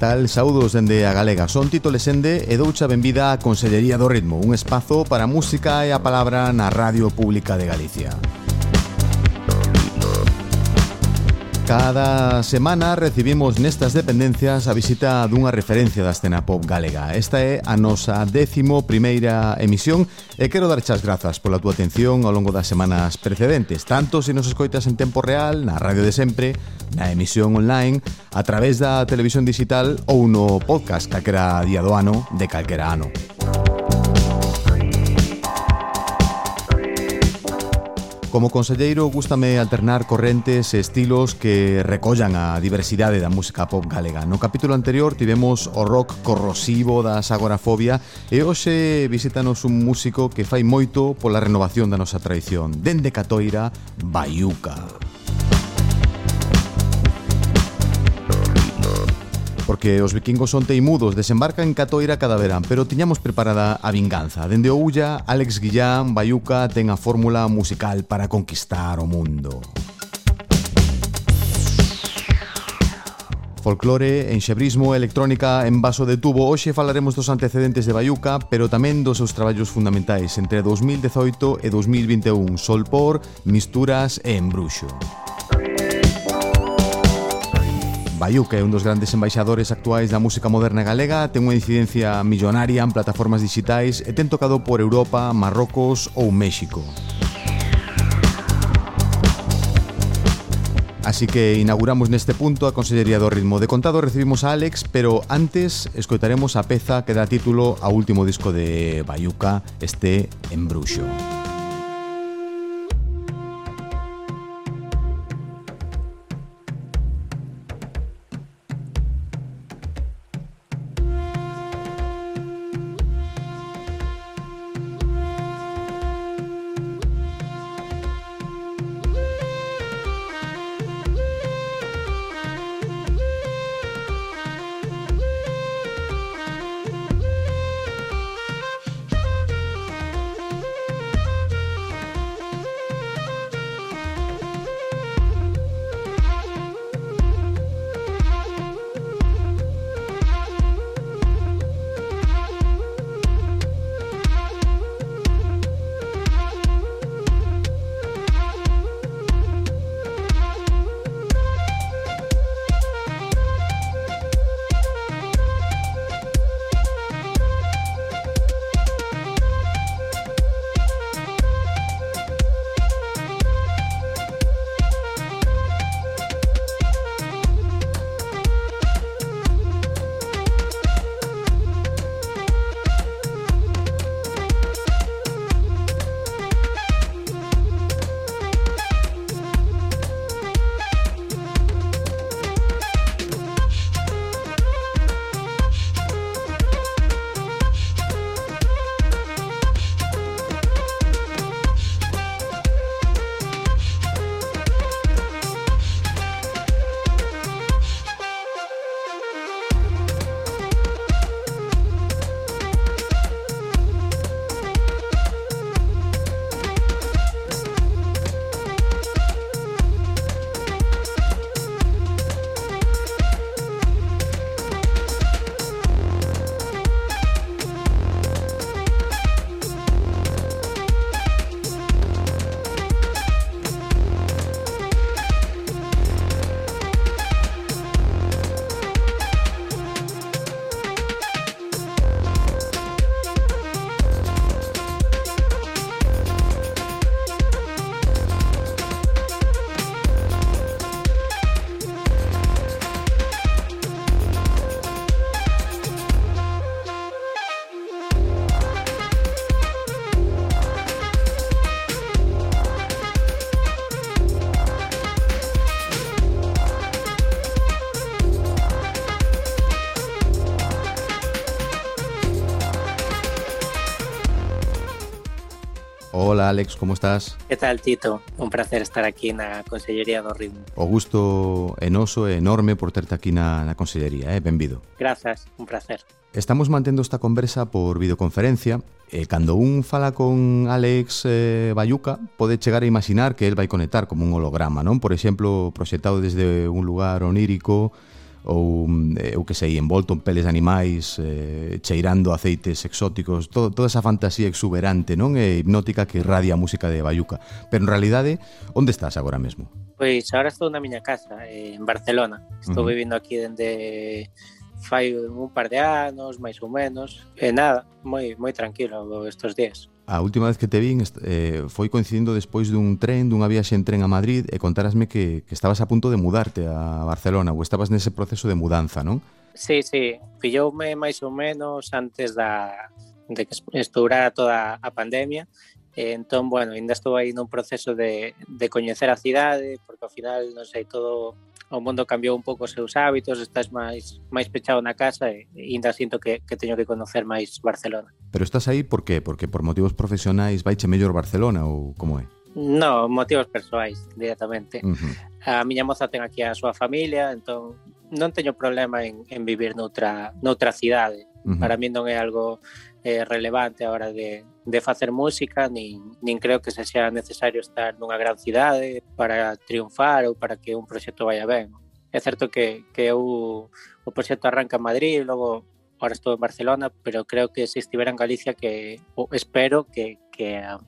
tal? Saudos dende a Galega Son Tito Lesende e doucha benvida a Consellería do Ritmo Un espazo para a música e a palabra na Radio Pública de Galicia Cada semana recibimos nestas dependencias a visita dunha referencia da escena pop galega. Esta é a nosa décimo primeira emisión e quero dar darchas grazas pola túa atención ao longo das semanas precedentes, tanto se nos escoitas en tempo real, na radio de sempre, na emisión online, a través da televisión digital ou no podcast calquera día do ano de calquera ano. Como conselleiro, gústame alternar correntes e estilos que recollan a diversidade da música pop galega. No capítulo anterior tivemos o rock corrosivo da agorafobia e hoxe visítanos un músico que fai moito pola renovación da nosa tradición. Dende Catoira, Bayuca. Baiuca. Porque os vikingos son teimudos, desembarcan en Catoira cada verán, pero tiñamos preparada a vinganza. Dende o Ulla, Alex Guillán, Bayuca ten a fórmula musical para conquistar o mundo. Folclore, enxebrismo, electrónica en vaso de tubo Hoxe falaremos dos antecedentes de Bayuca Pero tamén dos seus traballos fundamentais Entre 2018 e 2021 Solpor, Misturas e Embruxo Música Bayuca é un dos grandes embaixadores actuais da música moderna galega, ten unha incidencia millonaria en plataformas digitais e ten tocado por Europa, Marrocos ou México. Así que inauguramos neste punto a Consellería do Ritmo. De contado recibimos a Alex, pero antes escoitaremos a peza que dá título ao último disco de Bayuca, este Embruxo. Embruxo. Alex, como estás? Que tal, Tito? Un placer estar aquí na Consellería do Ritmo. O gusto enoso e enorme por terte aquí na, na Consellería, eh? benvido. Grazas, un placer. Estamos mantendo esta conversa por videoconferencia eh, e cando un fala con Alex eh, Bayuca pode chegar a imaginar que el vai conectar como un holograma, non? Por exemplo, proxectado desde un lugar onírico ou eh, eu que sei, envolto en peles de animais, eh, cheirando aceites exóticos, todo, toda esa fantasía exuberante, non? E hipnótica que irradia a música de Bayuca. Pero en realidade, onde estás agora mesmo? Pois agora estou na miña casa, eh, en Barcelona. Estou uh -huh. vivindo aquí dende fai un par de anos, máis ou menos, e nada, moi moi tranquilo estos días. A última vez que te vin eh, foi coincidindo despois dun tren, dunha viaxe en tren a Madrid e contarasme que, que estabas a punto de mudarte a Barcelona ou estabas nese proceso de mudanza, non? Sí, sí, pilloume máis ou menos antes da, de que estourara toda a pandemia E entón, bueno, ainda estou aí nun proceso de, de coñecer a cidade, porque ao final, non sei, todo o mundo cambiou un pouco os seus hábitos, estás máis máis pechado na casa e, e ainda sinto que, que teño que conocer máis Barcelona. Pero estás aí por qué? Porque por motivos profesionais vaiche mellor Barcelona ou como é? No, motivos persoais, directamente. Uh -huh. A miña moza ten aquí a súa familia, entón non teño problema en, en vivir noutra, noutra cidade. Uh -huh. Para mí non é algo eh, relevante a hora de, de facer música, nin, nin creo que se sea necesario estar nunha gran cidade para triunfar ou para que un proxecto vaya ben. É certo que, que eu, o proxecto arranca en Madrid, logo ahora estou en Barcelona, pero creo que se estivera en Galicia que espero que, que a,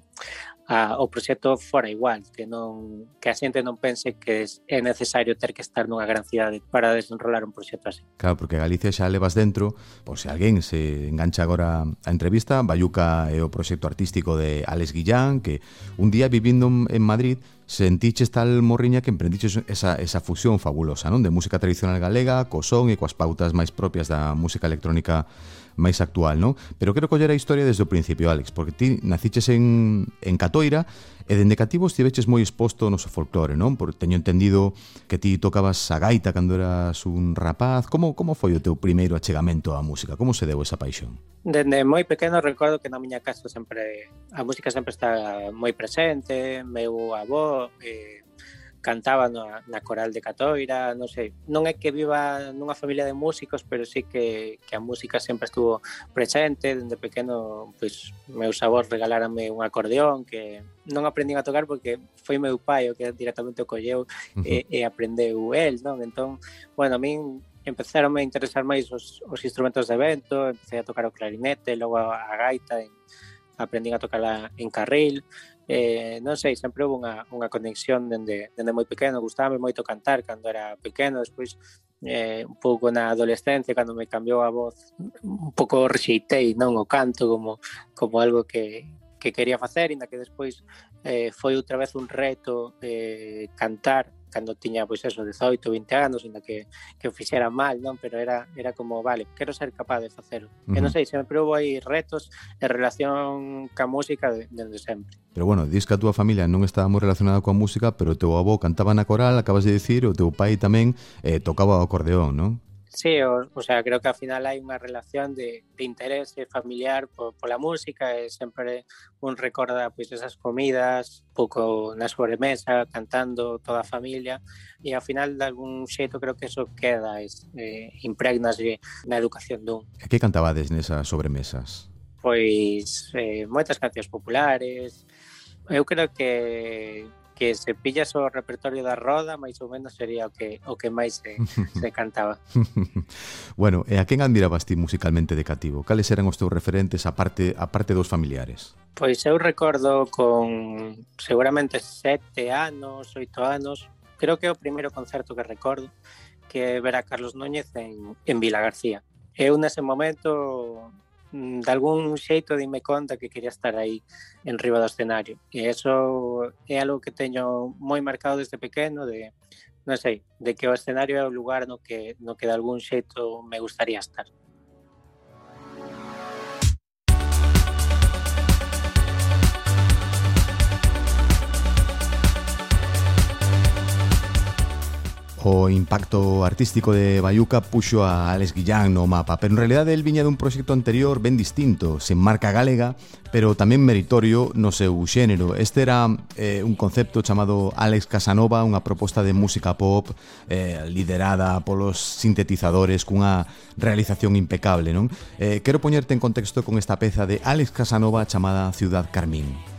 a, o proxecto fora igual, que non que a xente non pense que é necesario ter que estar nunha gran cidade para desenrolar un proxecto así. Claro, porque Galicia xa levas dentro, pois se alguén se engancha agora a entrevista, Bayuca é o proxecto artístico de Alex Guillán, que un día vivindo en Madrid sentiches tal morriña que emprendiches esa, esa fusión fabulosa, non? De música tradicional galega, co son e coas pautas máis propias da música electrónica máis actual, non? Pero quero coller a historia desde o principio, Alex, porque ti naciches en, en Catoira e dende cativo estiveches moi exposto no noso folclore, non? Porque teño entendido que ti tocabas a gaita cando eras un rapaz. Como, como foi o teu primeiro achegamento á música? Como se deu esa paixón? Dende moi pequeno recordo que na miña casa sempre a música sempre está moi presente, meu avó, eh, cantaba na, na coral de Catoira, non sei, non é que viva nunha familia de músicos, pero sí que, que a música sempre estuvo presente, dende pequeno, pois, meus avós regalárame un acordeón que non aprendín a tocar porque foi meu pai o que directamente o colleu uh -huh. e, e aprendeu el, non? Entón, bueno, a min empezaron a interesar máis os, os instrumentos de vento, empecé a tocar o clarinete, logo a, a gaita, en, aprendín a tocar en carril, eh, non sei, sempre houve unha, unha conexión dende, dende moi pequeno, gustábame moito cantar cando era pequeno, despois eh, un pouco na adolescencia, cando me cambiou a voz, un pouco rexeitei non o canto como, como algo que, que quería facer, inda que despois eh, foi outra vez un reto eh, cantar cando tiña pois eso 18, 20 anos, ainda que que o fixera mal, non, pero era era como, vale, quero ser capaz de facelo. Uh -huh. E non sei, sempre houve aí retos en relación ca música dende sempre. Pero bueno, dis que a túa familia non estaba moi relacionada coa música, pero o teu avó cantaba na coral, acabas de dicir, o teu pai tamén eh, tocaba o acordeón, non? Sí, o, o sea, creo que al final hai unha relación de, de interés eh, familiar por, pola música e sempre un recorda pois esas comidas, pouco na sobremesa, cantando toda a familia e ao final de algún xeito creo que eso queda, es, eh, impregnase na educación dun. E que cantabades nesas sobremesas? Pois eh, moitas cancións populares, eu creo que que se pillas o repertorio da roda, máis ou menos sería o que o que máis se, se cantaba. bueno, e a quen admirabas ti musicalmente de cativo? Cales eran os teus referentes a parte a parte dos familiares? Pois eu recordo con seguramente sete anos, oito anos, creo que é o primeiro concerto que recordo, que ver a Carlos Núñez en, en Vila García. Eu nese momento Mm, de algún xeito dime conta que quería estar aí en riba do escenario. E eso é algo que teño moi marcado desde pequeno, de non sei, de que o escenario é o lugar no que no que de algún xeito me gustaría estar. O impacto artístico de Bayuca puxo a Alex Guillán no mapa, pero en realidad el viña dun proxecto anterior ben distinto, sen marca galega, pero tamén meritorio no seu xénero. Este era eh, un concepto chamado Alex Casanova, unha proposta de música pop eh, liderada polos sintetizadores cunha realización impecable, non? Eh, quero poñerte en contexto con esta peza de Alex Casanova chamada Ciudad Carmín.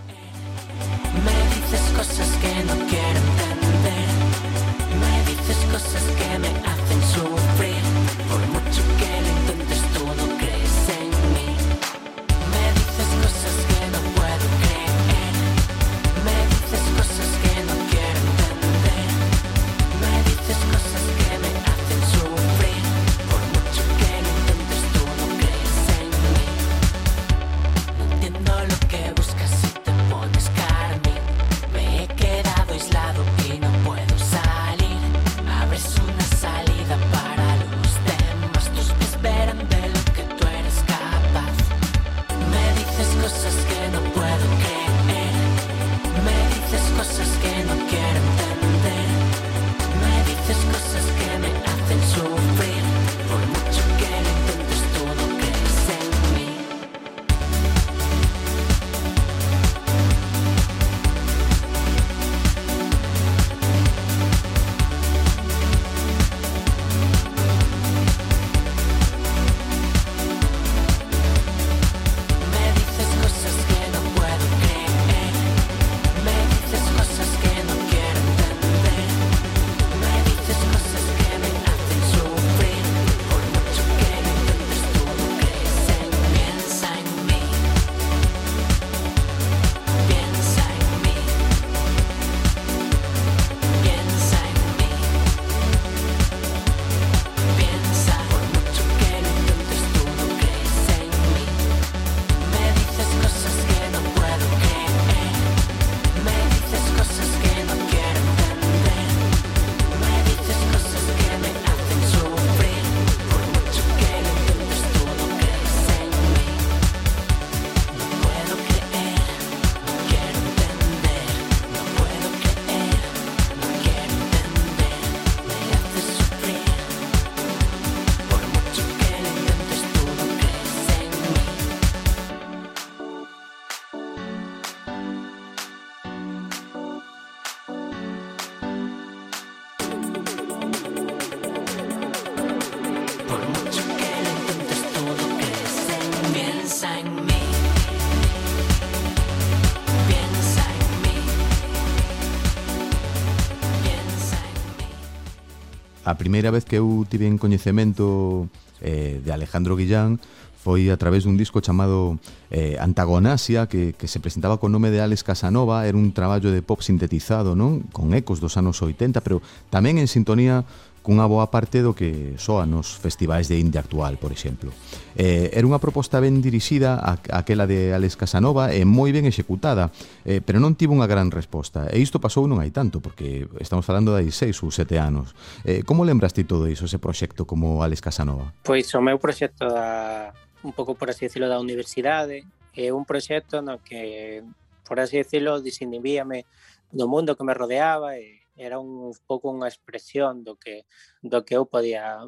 primeira vez que eu tive en coñecemento eh, de Alejandro Guillán foi a través dun disco chamado eh, Antagonasia que, que se presentaba con nome de Alex Casanova. Era un traballo de pop sintetizado non? Con ecos dos anos 80 pero tamén en sintonía cunha boa parte do que soa nos festivais de indie actual, por exemplo. Eh, era unha proposta ben dirixida a, aquela de Alex Casanova e moi ben executada, eh, pero non tivo unha gran resposta. E isto pasou non hai tanto, porque estamos falando de 16 ou 7 anos. Eh, como lembras ti todo iso, ese proxecto como Alex Casanova? Pois o meu proxecto da un pouco por así decirlo da universidade, é un proxecto no que por así decirlo, desinhibíame do mundo que me rodeaba e era un pouco unha expresión do que do que eu podía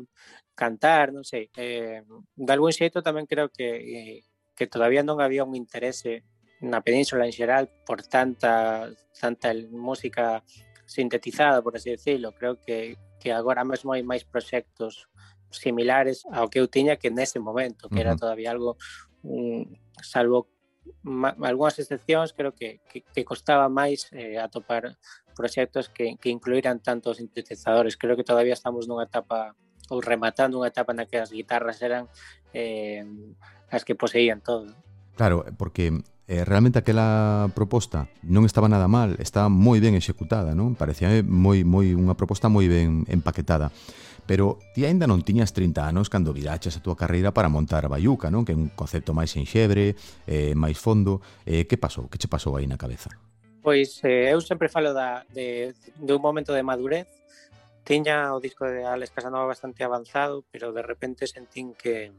cantar, non sei. Eh, de algún xeito tamén creo que eh, que todavía non había un interese na península en xeral por tanta tanta música sintetizada, por así decirlo. Creo que que agora mesmo hai máis proxectos similares ao que eu tiña que nese momento, que uh -huh. era todavía algo un, salvo ma, algunhas excepcións, creo que, que, que costaba máis eh, atopar proxectos que, que incluíran tanto os sintetizadores. Creo que todavía estamos nunha etapa ou rematando unha etapa na que as guitarras eran eh, as que poseían todo. Claro, eh, porque eh, realmente aquela proposta non estaba nada mal, estaba moi ben executada, non? Parecía moi moi unha proposta moi ben empaquetada. Pero ti aínda non tiñas 30 anos cando viraches a túa carreira para montar a Bayuca, non? Que é un concepto máis enxebre, eh, máis fondo. Eh, que pasou? Que che pasou aí na cabeza? Pois eh, eu sempre falo da, de, de un momento de madurez. Tiña o disco de Alex Casanova bastante avanzado, pero de repente sentín que,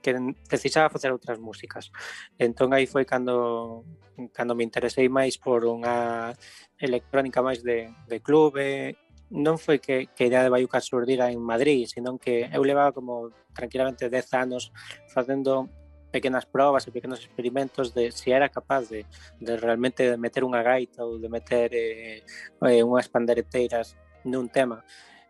que precisaba facer outras músicas. Entón aí foi cando cando me interesei máis por unha electrónica máis de, de clube, non foi que, que a idea de Bayuca surdira en Madrid, senón que eu levaba como tranquilamente 10 anos facendo pequenas probas e pequenos experimentos de se era capaz de, de realmente meter unha gaita ou de meter eh, eh, unhas pandereteiras nun tema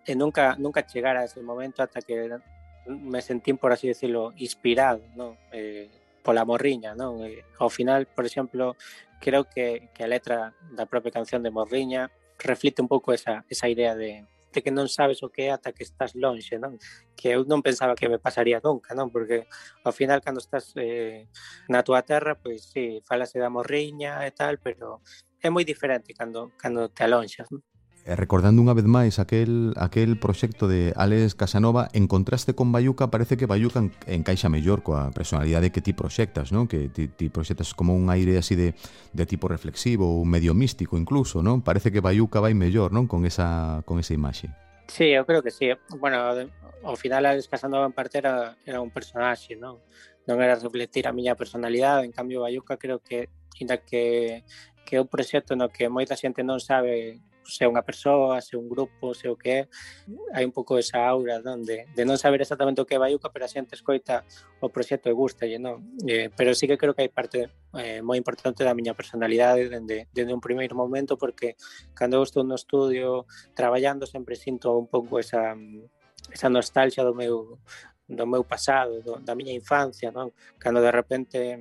e nunca nunca chegar a ese momento ata que me sentín, por así decirlo, inspirado non? Eh, pola morriña. Non? E, eh, ao final, por exemplo, creo que, que a letra da propia canción de Morriña reflite un pouco esa, esa idea de, de que non sabes o que é ata que estás lonxe, non? Que eu non pensaba que me pasaría nunca, non? Porque ao final cando estás eh, na tua terra, pois si, sí, falase da morriña e tal, pero é moi diferente cando cando te alonxas, non? Eh, recordando unha vez máis aquel aquel proxecto de Alex Casanova en contraste con Bayuca parece que Bayuca encaixa mellor coa personalidade que ti proxectas non? Que ti, ti proxectas como un aire así de, de tipo reflexivo ou medio místico incluso non? Parece que Bayuca vai mellor non? Con esa con esa imaxe. Sí, eu creo que sí. Bueno, ao final Alex Casanova en parte era, era un personaxe, non? Non era reflectir a miña personalidade, en cambio Bayuca creo que, ainda que que é un proxecto no que moita xente non sabe se é unha persoa, se é un grupo, se o que é, hai un pouco esa aura non? de non saber exactamente o que é Baiuca, pero a xente escoita o proxecto e gusta, e non? Eh, pero sí que creo que hai parte eh, moi importante da miña personalidade dende, dende un primeiro momento, porque cando eu estou no estudio traballando sempre sinto un pouco esa esa nostalgia do meu do meu pasado, do, da miña infancia, non? Cando de repente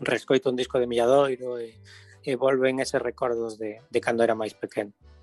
rescoito un disco de Milladoiro e, e volven eses recordos de, de cando era máis pequeno.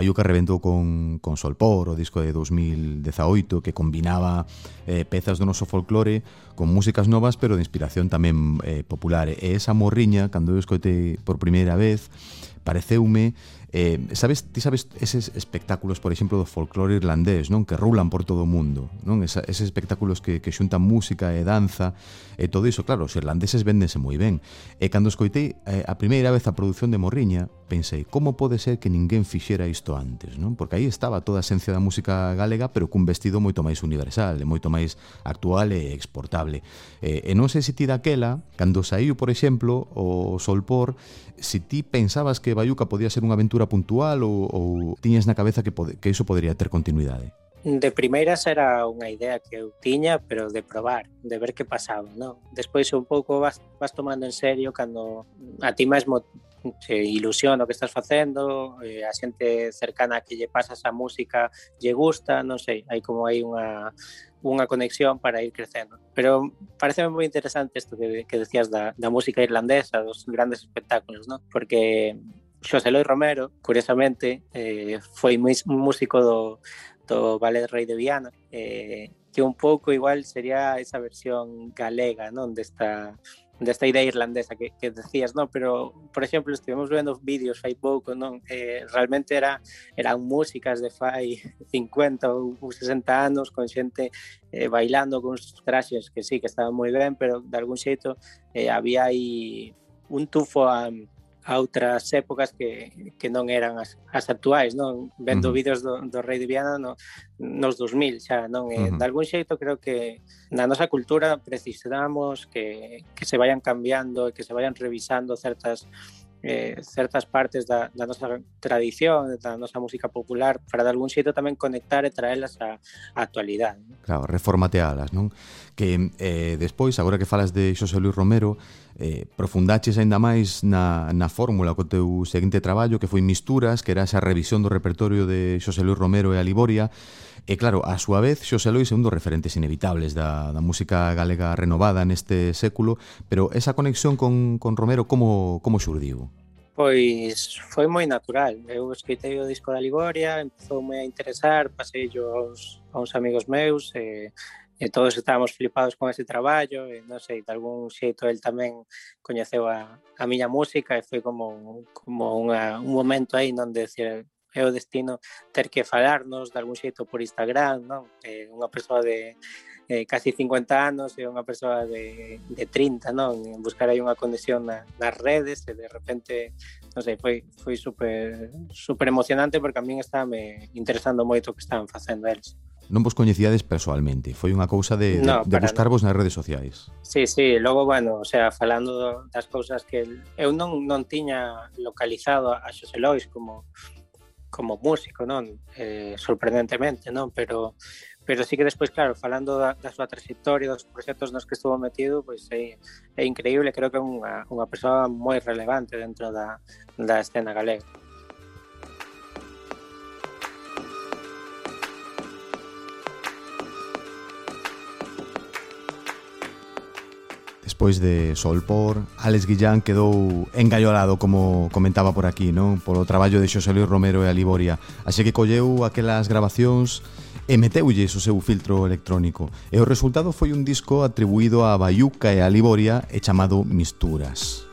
Bayuca que reventou con, con Solpor, o disco de 2018, que combinaba eh, pezas do noso folclore con músicas novas, pero de inspiración tamén eh, popular. E esa morriña, cando eu escoitei por primeira vez, pareceume Eh, sabes, ti sabes eses espectáculos, por exemplo, do folclore irlandés, non? Que rulan por todo o mundo, non? Esa, eses espectáculos que, que xuntan música e danza e todo iso, claro, os irlandeses véndense moi ben. E cando escoitei eh, a primeira vez a produción de Morriña, pensei, como pode ser que ninguén fixera isto antes, non? Porque aí estaba toda a esencia da música galega, pero cun vestido moito máis universal, e moito máis actual e exportable. Eh, e non sei se ti daquela, cando saiu, por exemplo, o Solpor, se ti pensabas que Bayuca podía ser unha aventura aventura puntual ou, ou tiñas na cabeza que, pode, que iso podría ter continuidade? De primeiras era unha idea que eu tiña, pero de probar, de ver que pasaba, non? Despois un pouco vas, vas tomando en serio cando a ti mesmo se ilusiona o que estás facendo, eh, a xente cercana que lle pasas a música lle gusta, non sei, hai como hai unha unha conexión para ir crecendo. Pero parece moi interesante isto que, que decías da, da música irlandesa, dos grandes espectáculos, ¿no? Porque Xosé Loi Romero, curiosamente, eh, foi músico do, do Ballet Rei de Viana, eh, que un pouco igual sería esa versión galega, non, desta desta idea irlandesa que, que decías, non? Pero, por exemplo, estivemos vendo vídeos fai pouco, non? Eh, realmente era eran músicas de fai 50 ou 60 anos con xente eh, bailando con uns traxes que sí, que estaban moi ben, pero de algún xeito eh, había aí un tufo a, a outras épocas que, que non eran as, as actuais, non? Vendo uh -huh. vídeos do, do Rei de Viana no, nos 2000 xa, non? Eh, uh -huh. De algún xeito creo que na nosa cultura precisamos que, que se vayan cambiando e que se vayan revisando certas eh, certas partes da, da nosa tradición, da nosa música popular, para de algún xeito tamén conectar e traelas á a actualidade. Claro, reformatealas, non? Que eh, despois, agora que falas de Xosé Luis Romero, eh, profundaches aínda máis na, na fórmula co teu seguinte traballo que foi Misturas, que era esa revisión do repertorio de Xosé Luis Romero e a Liboria e claro, a súa vez Xosé Luis é un dos referentes inevitables da, da música galega renovada neste século pero esa conexión con, con Romero como, como xurdiu? Pois foi moi natural eu escritei o disco da Liboria empezoume a interesar pasei aos, aos amigos meus e eh, e todos estábamos flipados con ese traballo e non sei, de algún xeito el tamén coñeceu a, a miña música e foi como, como unha, un momento aí non de decir é o destino ter que falarnos de algún xeito por Instagram, non? Eh, unha persoa de eh, casi 50 anos e unha persoa de, de 30, non? En buscar aí unha conexión na, nas redes e de repente, non sei, foi, foi super, super emocionante porque a min estaba me interesando moito o que estaban facendo eles non vos coñecíades persoalmente, foi unha cousa de, no, de, de buscarvos no. nas redes sociais. Sí, sí, logo, bueno, o sea, falando das cousas que eu non, non tiña localizado a Xosé Lois como como músico, non? Eh, sorprendentemente, non? Pero pero sí que despois, claro, falando da, da súa trayectoria, dos proxectos nos que estuvo metido, pois é, é increíble, creo que é unha, unha persoa moi relevante dentro da, da escena galega. despois de Solpor, Alex Guillán quedou engaiolado, como comentaba por aquí, non? Polo traballo de Xosé Luis Romero e Aliboria. Así que colleu aquelas grabacións e meteulles o seu filtro electrónico. E o resultado foi un disco atribuído a Bayuca e a Liboria e chamado Misturas.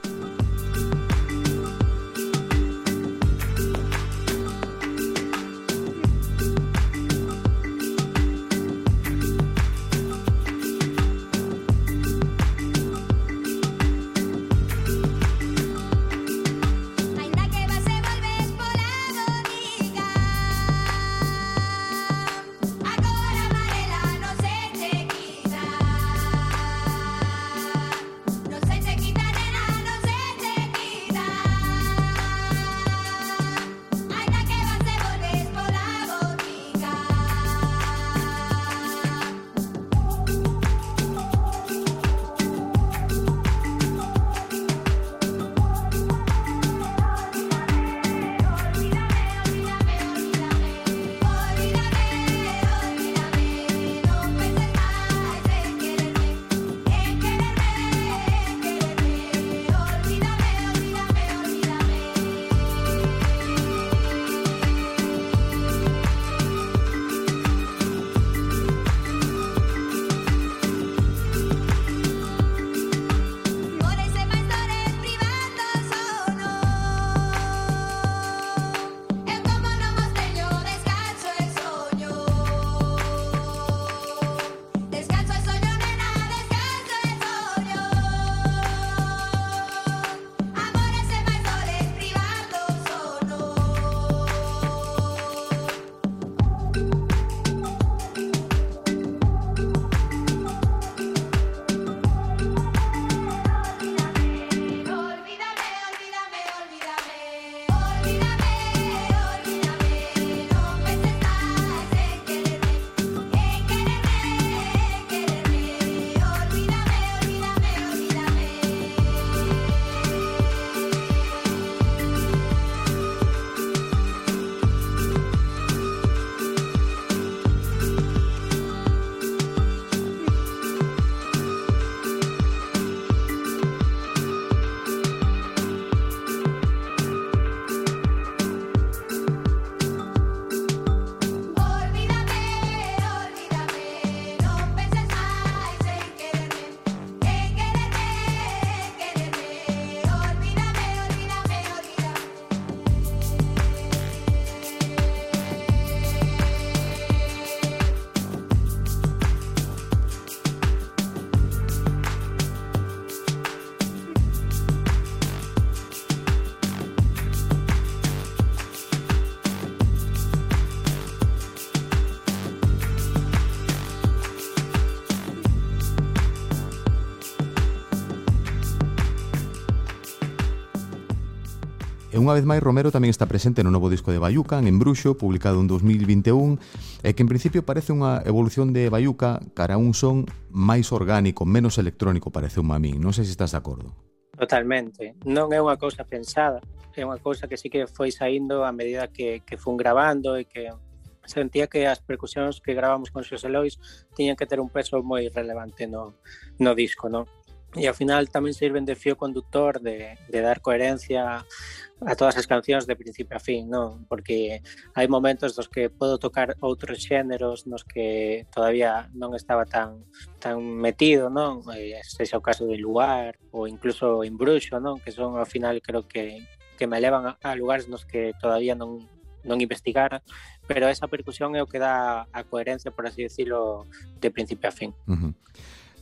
Unha vez máis, Romero tamén está presente no novo disco de Bayuca, en Embruxo, publicado en 2021, e que en principio parece unha evolución de Bayuca cara a un son máis orgánico, menos electrónico, parece un mamín. Non sei se estás de acordo. Totalmente. Non é unha cousa pensada, é unha cousa que sí que foi saindo a medida que, que fun grabando e que sentía que as percusións que gravamos con Xosé Lois tiñan que ter un peso moi relevante no, no disco, non? e ao final tamén sirven de fío conductor de, de dar coherencia a todas as cancións de principio a fin, non? Porque hai momentos dos que podo tocar outros xéneros nos que todavía non estaba tan tan metido, non? E, sexa o caso de Lugar ou incluso en Bruxo, non? Que son ao final creo que que me levan a, a lugares nos que todavía non non investigar, pero esa percusión é o que dá a coherencia, por así decirlo, de principio a fin. Uh -huh.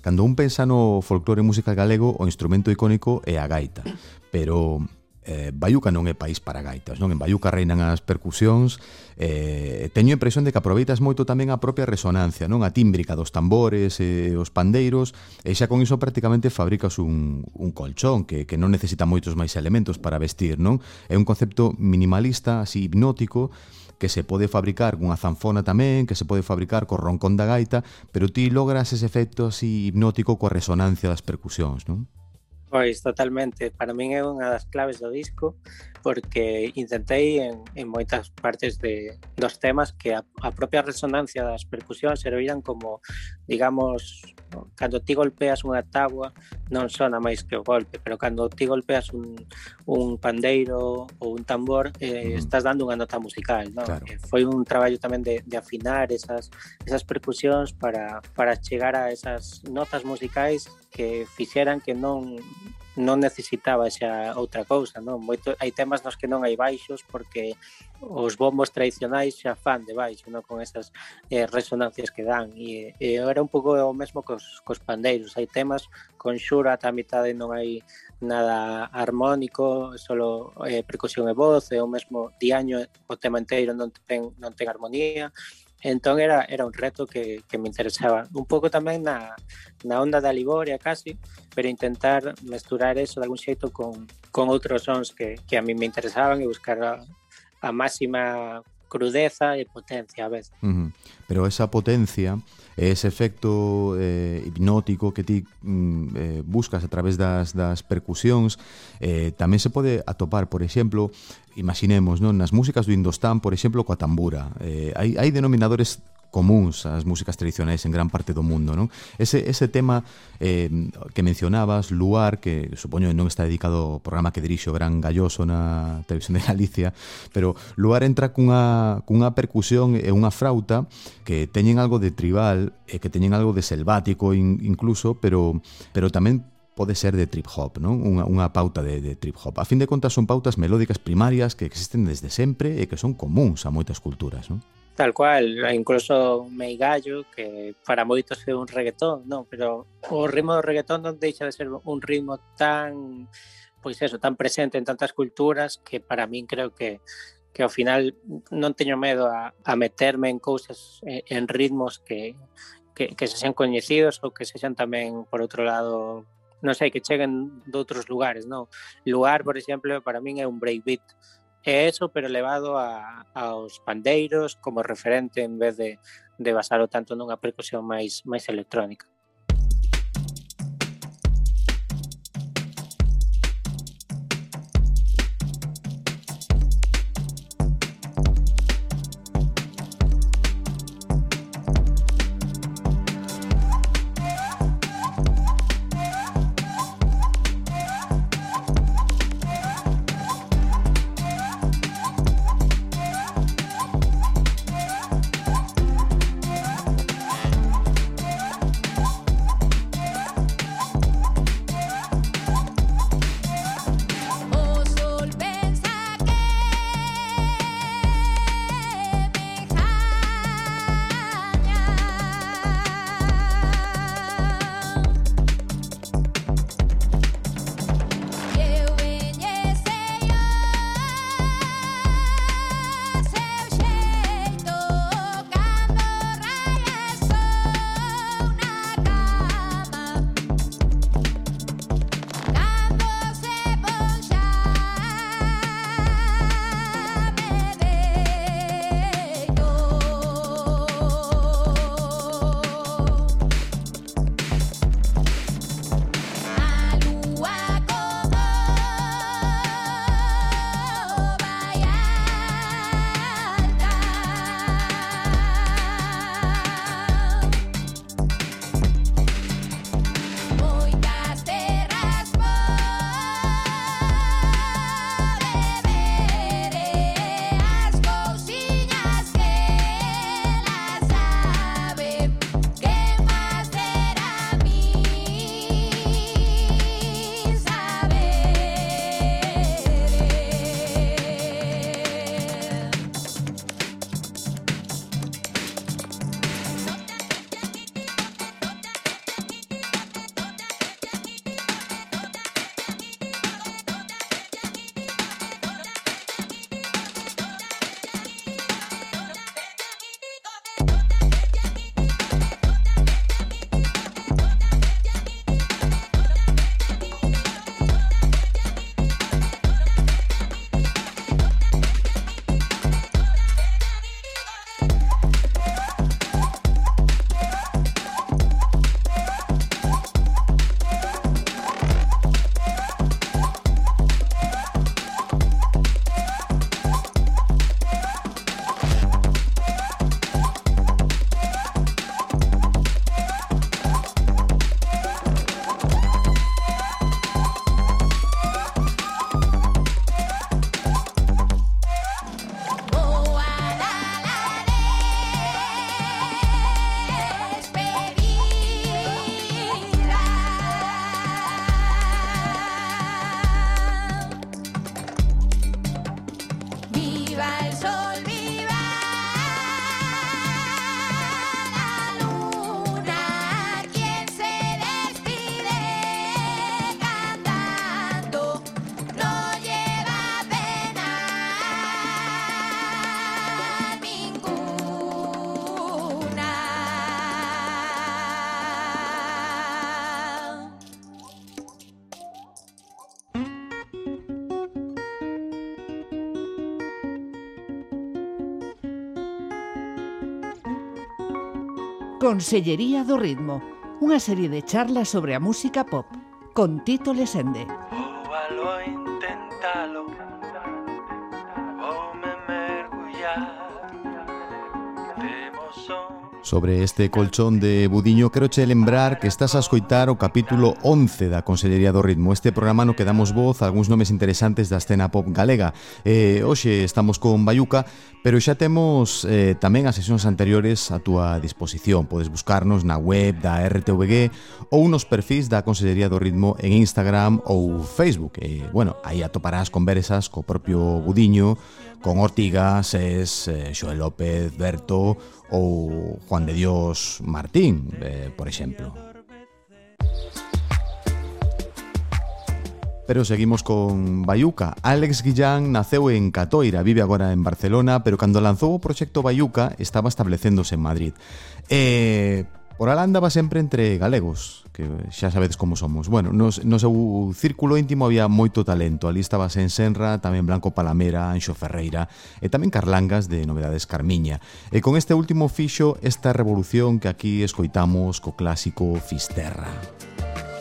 Cando un pensa no folclore musical galego, o instrumento icónico é a gaita, pero eh, Bayuca non é país para gaitas, non? En Bayuca reinan as percusións, eh, teño a impresión de que aproveitas moito tamén a propia resonancia, non? A tímbrica dos tambores e eh, os pandeiros, e xa con iso prácticamente fabricas un, un colchón que, que non necesita moitos máis elementos para vestir, non? É un concepto minimalista, así hipnótico, que se pode fabricar cunha zanfona tamén, que se pode fabricar co roncón da gaita, pero ti logras ese efecto así hipnótico coa resonancia das percusións, non? Pois totalmente, para min é unha das claves do disco porque intentei en, en moitas partes de, dos temas que a, a propia resonancia das percusións serviran como, digamos, cando ti golpeas unha tabua non sona máis que o golpe, pero cando ti golpeas un, un pandeiro ou un tambor eh, estás dando unha nota musical, non? Claro. Eh, foi un traballo tamén de, de afinar esas, esas percusións para, para chegar a esas notas musicais que fixeran que non non necesitaba xa outra cousa, non? Moito, hai temas nos que non hai baixos porque os bombos tradicionais xa fan de baixo, non? Con esas eh, resonancias que dan. E, e era un pouco o mesmo cos, cos pandeiros. Hai temas con xura ata a mitade non hai nada armónico, solo eh, percusión e voz, e o mesmo diaño o tema inteiro non ten, non ten armonía Entón era, era un reto que, que me interesaba. Un pouco tamén na, na onda da Liboria casi, pero intentar mesturar eso de algún xeito con, con outros sons que, que a mí me interesaban e buscar a, a máxima crudeza e potencia a vez. Uh -huh. Pero esa potencia ese efecto eh, hipnótico que ti mm, eh, buscas a través das, das percusións eh, tamén se pode atopar, por exemplo, imaginemos, non? nas músicas do Indostán, por exemplo, coa tambura. Eh, hai, hai denominadores comuns ás músicas tradicionais en gran parte do mundo, non? Ese, ese tema eh, que mencionabas, Luar, que supoño non está dedicado ao programa que dirixo Gran Galloso na Televisión de Galicia, pero Luar entra cunha, cunha percusión e unha frauta que teñen algo de tribal e que teñen algo de selvático in, incluso, pero, pero tamén pode ser de trip hop, non? Unha, unha pauta de, de trip hop. A fin de contas son pautas melódicas primarias que existen desde sempre e que son comuns a moitas culturas, non? Tal cual, incluso Meigallo, que para moitos é un reggaetón, non? Pero o ritmo do reggaetón non deixa de ser un ritmo tan pois eso, tan presente en tantas culturas que para min creo que que ao final non teño medo a, meterme en cousas en ritmos que, que, se sean coñecidos ou que se sean tamén, por outro lado, non sei, que cheguen de outros lugares, non? Lugar, por exemplo, para min é un breakbeat. E eso, pero elevado a, aos pandeiros como referente en vez de, de basar o tanto nunha percusión máis máis electrónica. Consellería do Ritmo, unha serie de charlas sobre a música pop, con Tito Lesende. Púbalo, intentalo, voume mergullar, temos son Sobre este colchón de Budiño, quero che lembrar que estás a escoitar o capítulo 11 da Consellería do Ritmo. Este programa no que damos voz a algúns nomes interesantes da escena pop galega. Eh, hoxe estamos con Bayuca, pero xa temos eh, tamén as sesións anteriores a túa disposición. Podes buscarnos na web da RTVG ou nos perfis da Consellería do Ritmo en Instagram ou Facebook. Eh, bueno, aí atoparás conversas co propio Budiño, con Ortigas, es, eh, Xoel López, Berto ou Juan de Dios Martín, eh, por exemplo. Pero seguimos con Bayuca. Alex Guillán naceu en Catoira, vive agora en Barcelona, pero cando lanzou o proxecto Bayuca estaba establecéndose en Madrid. E Por Alanda va sempre entre galegos, que xa sabedes como somos. Bueno, no, no seu círculo íntimo había moito talento. Ali estaba Sen Senra, tamén Blanco Palamera, Anxo Ferreira e tamén Carlangas de Novedades Carmiña. E con este último fixo esta revolución que aquí escoitamos co clásico Fisterra. Fisterra.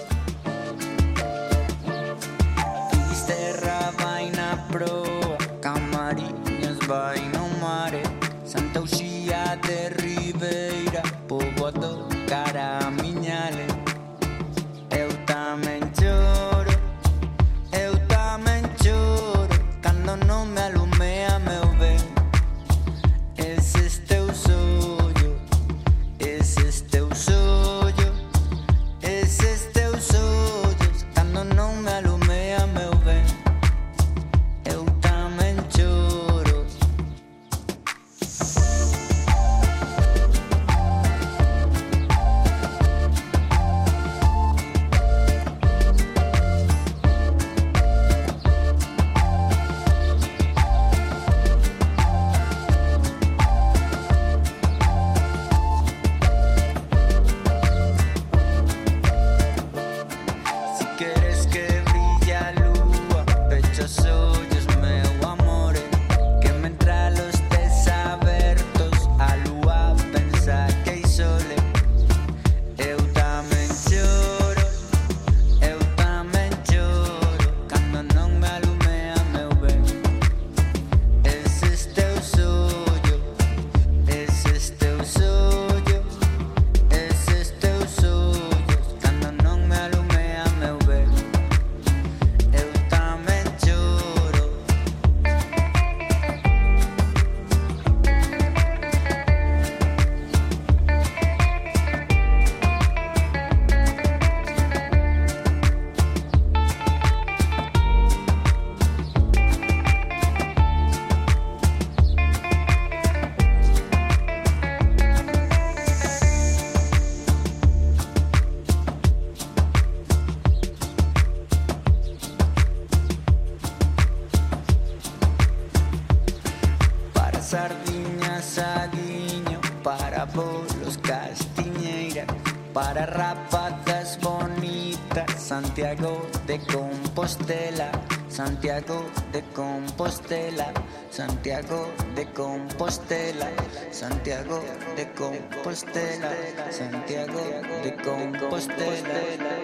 Para rapazas bonitas. Santiago de Compostela Santiago de Compostela Santiago de Compostela Santiago de Compostela Santiago de Compostela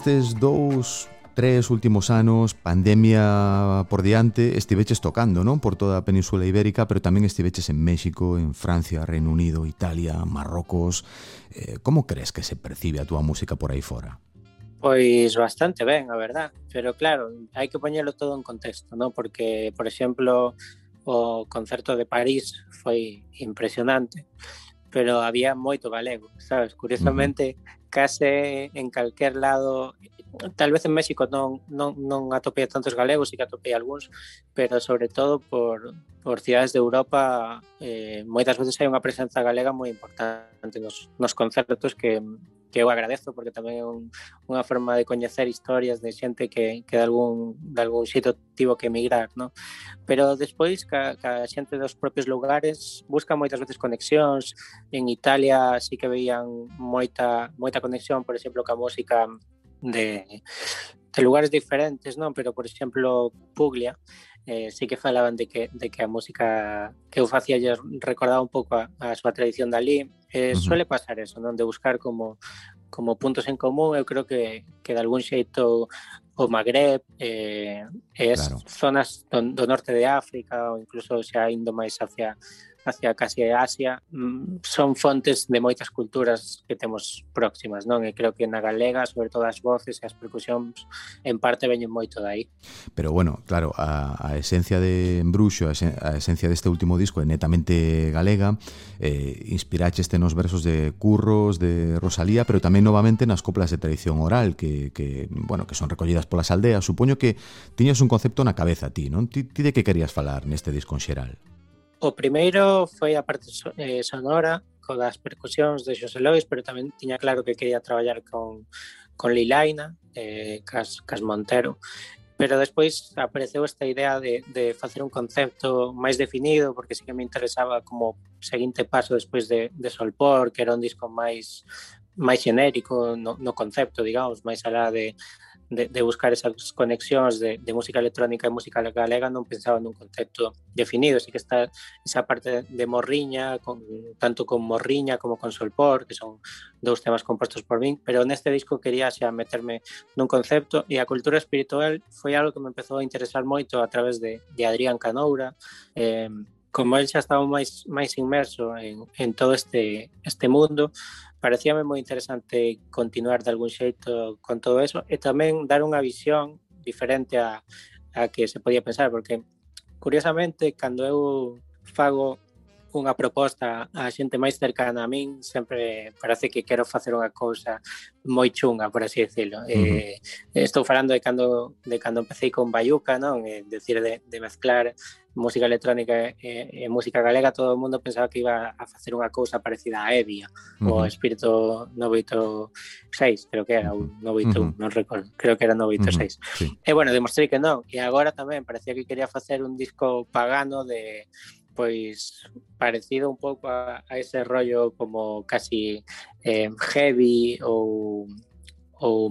nestes dous tres últimos anos, pandemia por diante, estiveches tocando, non? Por toda a Península Ibérica, pero tamén estiveches en México, en Francia, Reino Unido, Italia, Marrocos. Eh, como crees que se percibe a túa música por aí fora? Pois bastante ben, a verdad, pero claro, hai que poñelo todo en contexto, non? Porque, por exemplo, o concerto de París foi impresionante pero había moito galego, sabes? Curiosamente, case en calquer lado tal vez en México non, non, non atopei tantos galegos e que atopei algúns, pero sobre todo por, por cidades de Europa eh, moitas veces hai unha presenza galega moi importante nos, nos concertos que que eu agradezo porque tamén é un, unha forma de coñecer historias de xente que, que de algún, de algún xito tivo que emigrar, no? pero despois ca, ca xente dos propios lugares busca moitas veces conexións en Italia sí que veían moita, moita conexión por exemplo ca música de, de lugares diferentes, non? Pero, por exemplo, Puglia, eh, sí que falaban de que, de que a música que eu facía lle recordaba un pouco a, a súa tradición dali eh, uh -huh. suele pasar eso, non? De buscar como como puntos en común, eu creo que, que de algún xeito o Magreb, eh, es claro. zonas do, do norte de África ou incluso xa indo máis hacia hacia casi Asia mm, son fontes de moitas culturas que temos próximas, non? E creo que na galega, sobre todo as voces e as percusións, en parte veñen moito dai. Pero bueno, claro, a, a esencia de Embruxo, a, a esencia deste último disco é netamente galega, eh, inspiraxe este nos versos de Curros, de Rosalía, pero tamén novamente nas coplas de tradición oral que, que bueno, que son recollidas polas aldeas. Supoño que tiñas un concepto na cabeza ti, non? Ti, ti de que querías falar neste disco en xeral? O primeiro foi a parte eh, sonora co das percusións de Xosé Lois, pero tamén tiña claro que quería traballar con, con Lilaina, eh, Cas, Cas Montero, pero despois apareceu esta idea de, de facer un concepto máis definido porque sí que me interesaba como seguinte paso despois de, de Solpor, que era un disco máis máis xenérico no, no concepto, digamos, máis alá de, de, buscar esas conexións de, de música electrónica e música galega non pensaba nun concepto definido, así que está esa parte de Morriña, tanto con Morriña como con Solpor, que son dous temas compostos por min, pero neste disco quería xa meterme nun concepto e a cultura espiritual foi algo que me empezou a interesar moito a través de, de Adrián Canoura, eh, como el xa estaba máis máis inmerso en, en todo este este mundo, parecíame moi interesante continuar de algún xeito con todo eso e tamén dar unha visión diferente a, a que se podía pensar, porque curiosamente, cando eu fago unha proposta a xente máis cercana a min sempre parece que quero facer unha cousa moi chunga, por así decirlo. Uh -huh. eh, estou falando de cando de cando empecé con Bayuca, non? É eh, decir, de, de mezclar música electrónica e, e música galega, todo o mundo pensaba que iba a facer unha cousa parecida a Evia, uh -huh. o Espírito 986, creo que era, ou 981, uh -huh. non recordo, creo que era 986. Uh -huh. sí. E bueno, demostrei que non, e agora tamén parecía que quería facer un disco pagano de pois parecido un pouco a, ese rollo como casi eh, heavy ou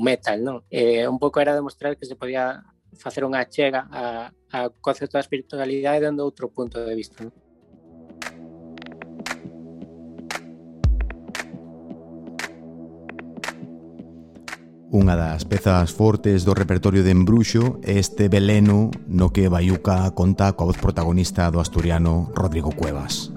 metal, non? Eh, un pouco era demostrar que se podía facer unha chega a, a concepto da espiritualidade dando outro punto de vista, non? Unha das pezas fortes do repertorio de Embruxo é este veleno no que Bayuca conta coa voz protagonista do asturiano Rodrigo Cuevas.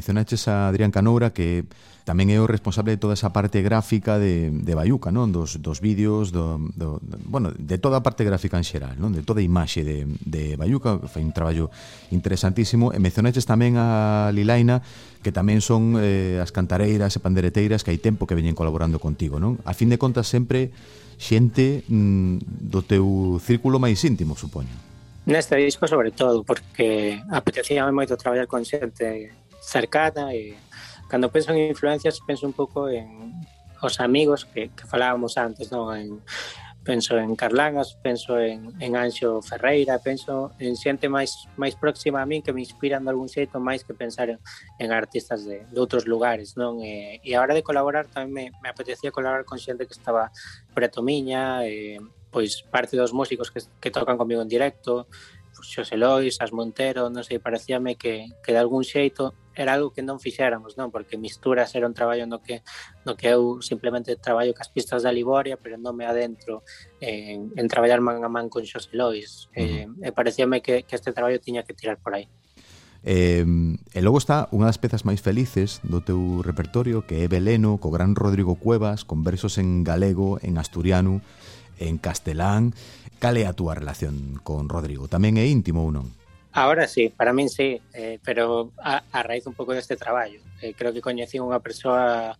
mencionaches a Adrián Canoura que tamén é o responsable de toda esa parte gráfica de, de Bayuca, non? Dos, dos vídeos, do, do, bueno, de toda a parte gráfica en xeral, non? De toda a imaxe de, de Bayuca, foi un traballo interesantísimo. E mencionaches tamén a Lilaina, que tamén son eh, as cantareiras e pandereteiras que hai tempo que veñen colaborando contigo, non? A fin de contas, sempre xente mm, do teu círculo máis íntimo, supoño. Neste disco sobre todo, porque apetecíame moito traballar con xente cercana e cando penso en influencias penso un pouco en os amigos que, que falábamos antes, non? En, penso en Carlangas penso en, en Anxo Ferreira, penso en xente máis máis próxima a min que me inspiran de algún xeito máis que pensar en, en artistas de, de outros lugares, non? E, eh, e a hora de colaborar tamén me, me apetecía colaborar con xente que estaba preto miña, eh, e, pois parte dos músicos que, que tocan comigo en directo, Xosé Lois, as Montero, non sei, parecíame que, que de algún xeito era algo que non fixéramos, non? Porque Misturas era un traballo no que, no que eu simplemente traballo cas pistas da Liboria, pero non me adentro en, en traballar man a man con Xosé Lois. Uh -huh. eh, e parecíame que, que este traballo tiña que tirar por aí. Eh, e logo está unha das pezas máis felices do teu repertorio que é Beleno, co gran Rodrigo Cuevas, con versos en galego, en asturiano en castelán. Cal é a túa relación con Rodrigo? Tamén é íntimo ou non? Ahora sí, para min sí, eh, pero a, a raíz un pouco deste traballo. Eh, creo que coñecí unha persoa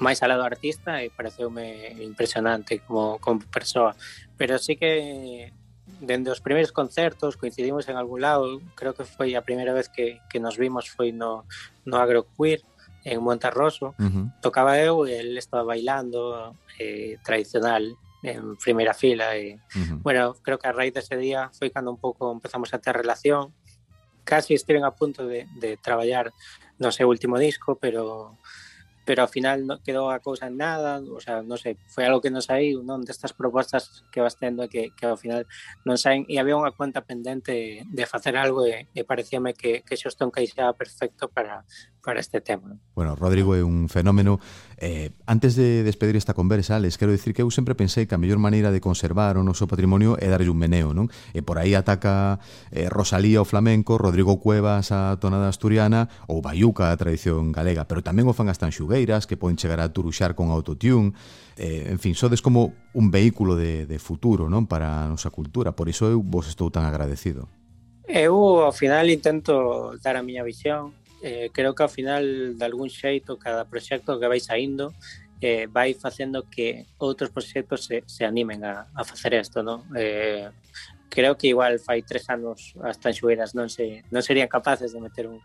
máis alado artista e pareceume impresionante como, como persoa. Pero sí que dende os primeiros concertos coincidimos en algún lado, creo que foi a primeira vez que, que nos vimos foi no, no Agroqueer, en Montarroso, uh -huh. tocaba eu e ele estaba bailando eh, tradicional en primeira fila uh -huh. bueno, creo que a raíz dese día foi cando un pouco empezamos a ter relación casi estiven a punto de, de traballar no seu último disco, pero pero ao final non quedou a cousa en nada, o sea, non sei, foi algo que non saiu, non destas propostas que vas tendo que, que ao final non saen, e había unha cuenta pendente de facer algo e, e parecíame que, que xusto encaixaba perfecto para, para este tema. Bueno, Rodrigo é un fenómeno. Eh, antes de despedir esta conversa, les quero dicir que eu sempre pensei que a mellor maneira de conservar o noso patrimonio é darlle un meneo, non? E por aí ataca eh, Rosalía o flamenco, Rodrigo Cuevas a tonada asturiana ou Bayuca a tradición galega, pero tamén o fan as tanxugueiras rapaleiras que poden chegar a turuxar con autotune, eh, en fin, sodes como un vehículo de, de futuro non para a nosa cultura, por iso eu vos estou tan agradecido. Eu ao final intento dar a miña visión, eh, creo que ao final de algún xeito cada proxecto que vai saindo eh, vai facendo que outros proxectos se, se animen a, a facer isto, non? Eh, creo que igual fai tres anos as tanxueras non se non serían capaces de meter un,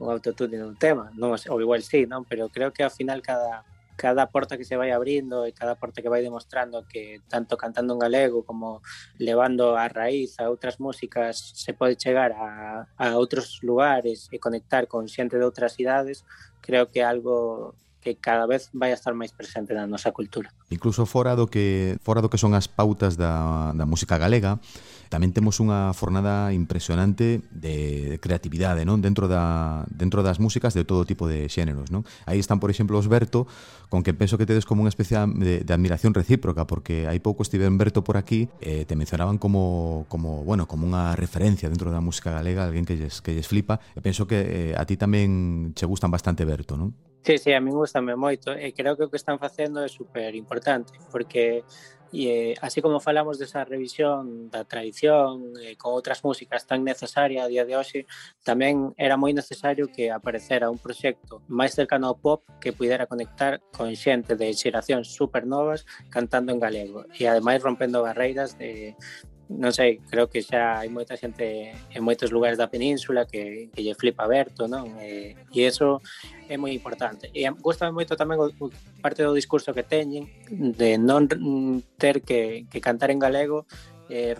un autotune nun tema, non? ou igual sí, non? Pero creo que ao final cada cada porta que se vai abrindo e cada porta que vai demostrando que tanto cantando en galego como levando a raíz a outras músicas se pode chegar a, a outros lugares e conectar con xente de outras cidades, creo que algo que cada vez vai a estar máis presente na nosa cultura. Incluso fora do que fora do que son as pautas da, da música galega, tamén temos unha fornada impresionante de, de creatividade, non? Dentro da dentro das músicas de todo tipo de xéneros, non? Aí están, por exemplo, os Berto, con que penso que tedes como unha especie de, de admiración recíproca, porque hai pouco estive en Berto por aquí, eh, te mencionaban como como, bueno, como unha referencia dentro da música galega, alguén que lles que lles flipa, e penso que eh, a ti tamén che gustan bastante Berto, non? Sí, sí, a min gustame moito. E creo que o que están facendo é super importante porque e, así como falamos desa revisión da tradición e, con outras músicas tan necesaria a día de hoxe tamén era moi necesario que aparecera un proxecto máis cercano ao pop que pudera conectar con xente de xeracións super novas cantando en galego e ademais rompendo barreiras de, non sei, creo que xa hai moita xente en moitos lugares da península que, que lle flipa aberto, non? E, eh, e eso é moi importante. E gusta moito tamén o, parte do discurso que teñen de non ter que, que cantar en galego eh,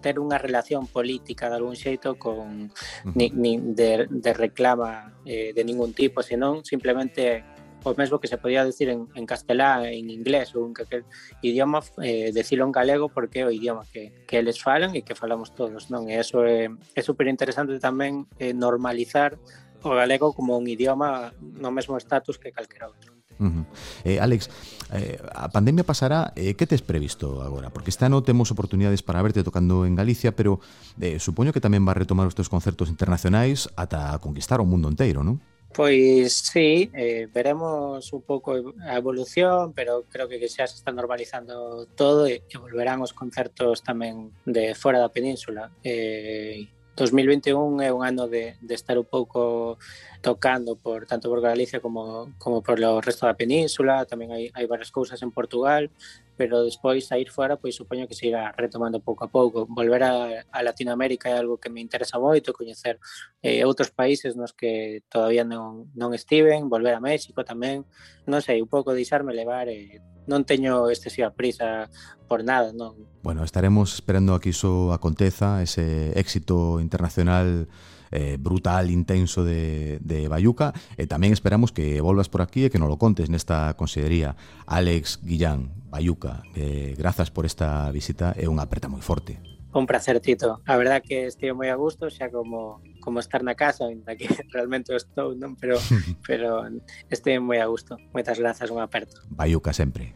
ter unha relación política de algún xeito con ni, ni de, de reclama eh, de ningún tipo, senón simplemente o mesmo que se podía decir en, en castelán, en inglés ou en calquer idioma, eh, decilo en galego porque é o idioma que, que eles falan e que falamos todos, non? E eso é, é superinteresante tamén eh, normalizar o galego como un idioma no mesmo estatus que calquera outro. Uh -huh. eh, Alex, eh, a pandemia pasará, eh, que tes previsto agora? Porque este ano temos oportunidades para verte tocando en Galicia, pero eh, supoño que tamén vas retomar os teus concertos internacionais ata conquistar o mundo inteiro, non? Pois sí, eh, veremos un pouco a evolución, pero creo que xa se está normalizando todo e, e volverán os concertos tamén de fora da península. Eh, 2021 é un ano de, de estar un pouco tocando por tanto por Galicia como, como por o resto da península, tamén hai, hai varias cousas en Portugal, pero despois a ir fora, pois supoño que se irá retomando pouco a pouco. Volver a, a Latinoamérica é algo que me interesa moito, coñecer eh, outros países nos que todavía non, non estiven, volver a México tamén, non sei, un pouco deixarme levar e non teño excesiva prisa por nada, non. Bueno, estaremos esperando a que iso aconteza, ese éxito internacional eh, brutal, intenso de, de Bayuca e tamén esperamos que volvas por aquí e que nos lo contes nesta consellería Alex Guillán, Bayuca eh, grazas por esta visita e unha aperta moi forte Un placer, Tito. A verdad que estive moi a gusto, xa como como estar na casa, ainda que realmente estou, non? Pero pero estive moi a gusto. Moitas grazas, un aperto. Bayuca sempre.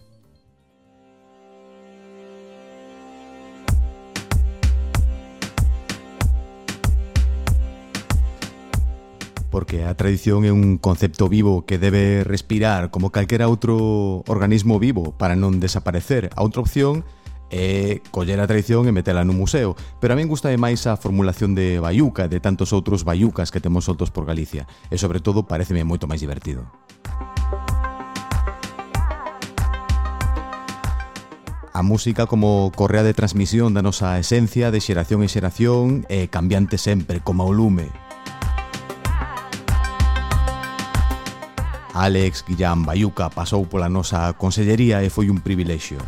porque a tradición é un concepto vivo que debe respirar como calquera outro organismo vivo para non desaparecer. A outra opción é é coller a tradición e metela nun museo, pero a min gusta máis a formulación de Bayuca e de tantos outros Bayucas que temos soltos por Galicia, e sobre todo pareceme moito máis divertido. A música como correa de transmisión da nosa esencia de xeración en xeración e cambiante sempre como o lume. Alex Guillán Bayuca pasou pola nosa consellería e foi un privilexio.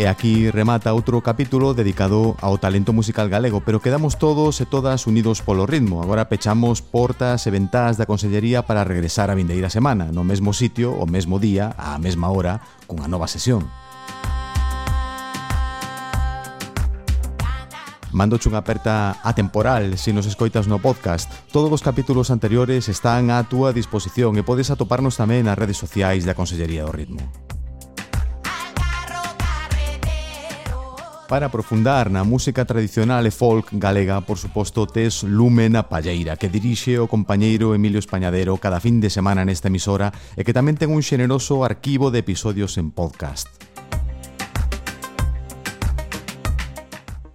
E aquí remata outro capítulo dedicado ao talento musical galego, pero quedamos todos e todas unidos polo ritmo. Agora pechamos portas e ventás da Consellería para regresar a vindeira semana, no mesmo sitio, o mesmo día, á mesma hora, cunha nova sesión. Mandoche unha aperta atemporal se nos escoitas no podcast. Todos os capítulos anteriores están á túa disposición e podes atoparnos tamén nas redes sociais da Consellería do Ritmo. para aprofundar na música tradicional e folk galega, por suposto, tes Lumen a Palleira, que dirixe o compañeiro Emilio Españadero cada fin de semana nesta emisora e que tamén ten un xeneroso arquivo de episodios en podcast.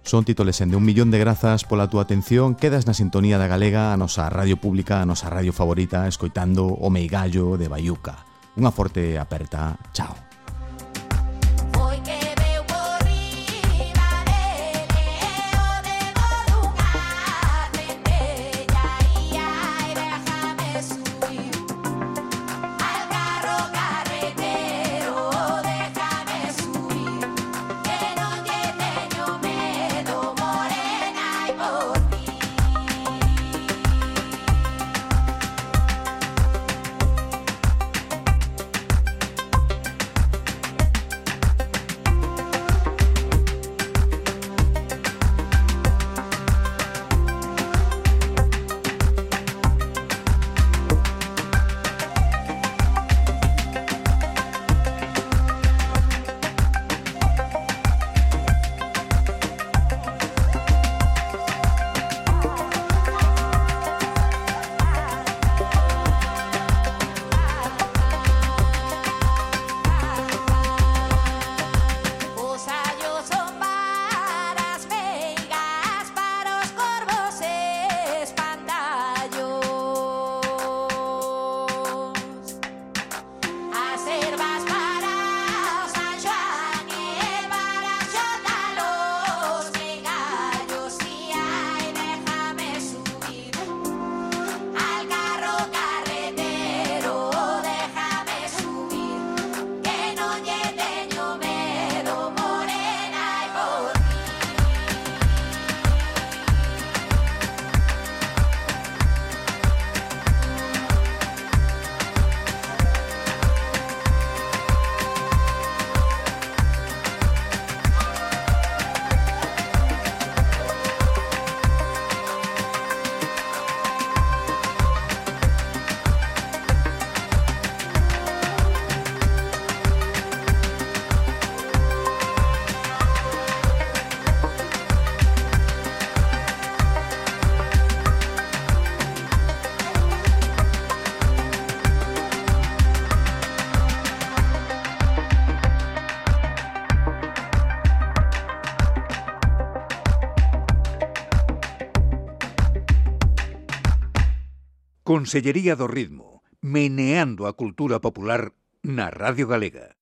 Son títoles en de un millón de grazas pola túa atención. Quedas na sintonía da galega, a nosa radio pública, a nosa radio favorita, escoitando o meigallo de Bayuca. Unha forte aperta. Chao. Consellería do Ritmo, meneando a cultura popular na Radio Galega.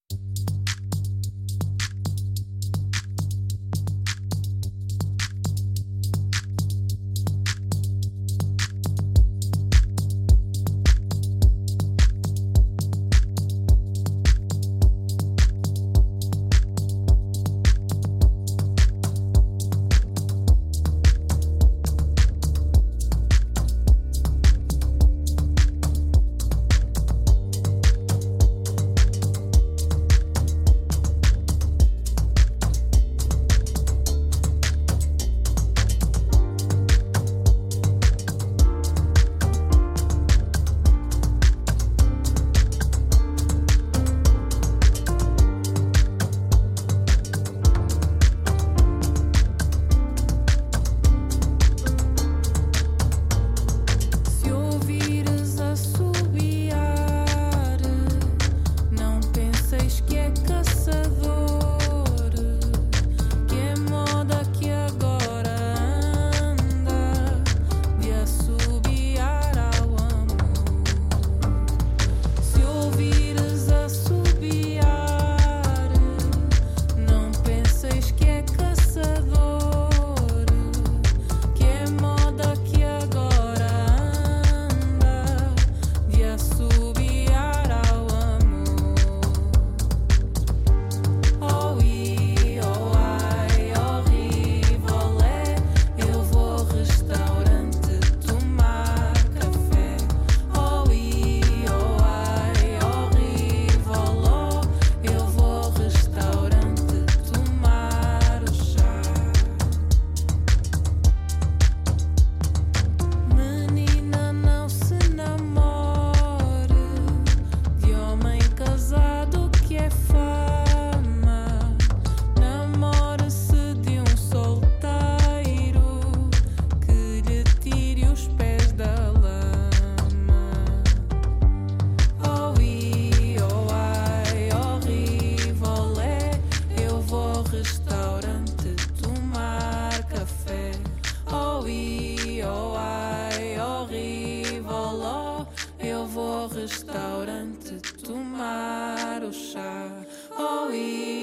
restaurante tomar o chá ou ir.